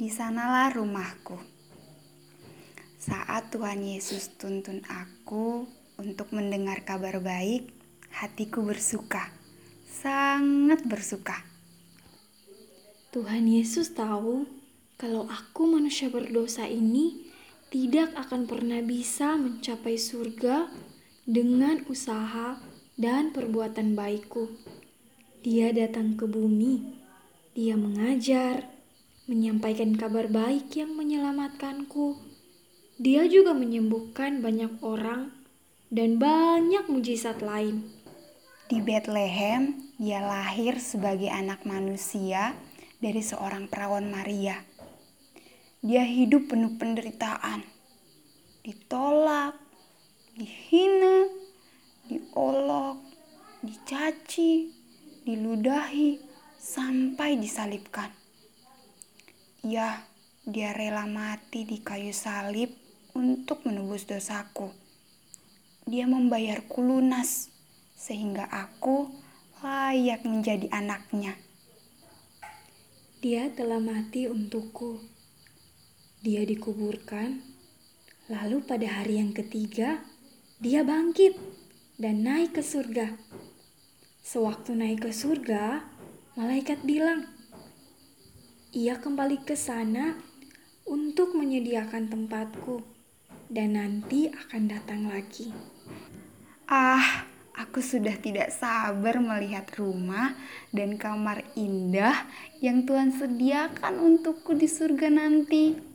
Di sanalah rumahku. Saat Tuhan Yesus tuntun aku untuk mendengar kabar baik, hatiku bersuka, sangat bersuka. Tuhan Yesus tahu kalau aku manusia berdosa ini tidak akan pernah bisa mencapai surga dengan usaha dan perbuatan baikku. Dia datang ke bumi, dia mengajar, menyampaikan kabar baik yang menyelamatkanku. Dia juga menyembuhkan banyak orang dan banyak mujizat lain. Di Bethlehem, dia lahir sebagai anak manusia dari seorang perawan Maria. Dia hidup penuh penderitaan, ditolak, dihina, diolok, dicaci, diludahi, sampai disalibkan. Ya, dia rela mati di kayu salib untuk menebus dosaku. Dia membayarku lunas sehingga aku layak menjadi anaknya. Dia telah mati untukku. Dia dikuburkan, lalu pada hari yang ketiga dia bangkit dan naik ke surga. Sewaktu naik ke surga, malaikat bilang, ia kembali ke sana untuk menyediakan tempatku dan nanti akan datang lagi. Ah, aku sudah tidak sabar melihat rumah dan kamar indah yang Tuhan sediakan untukku di surga nanti.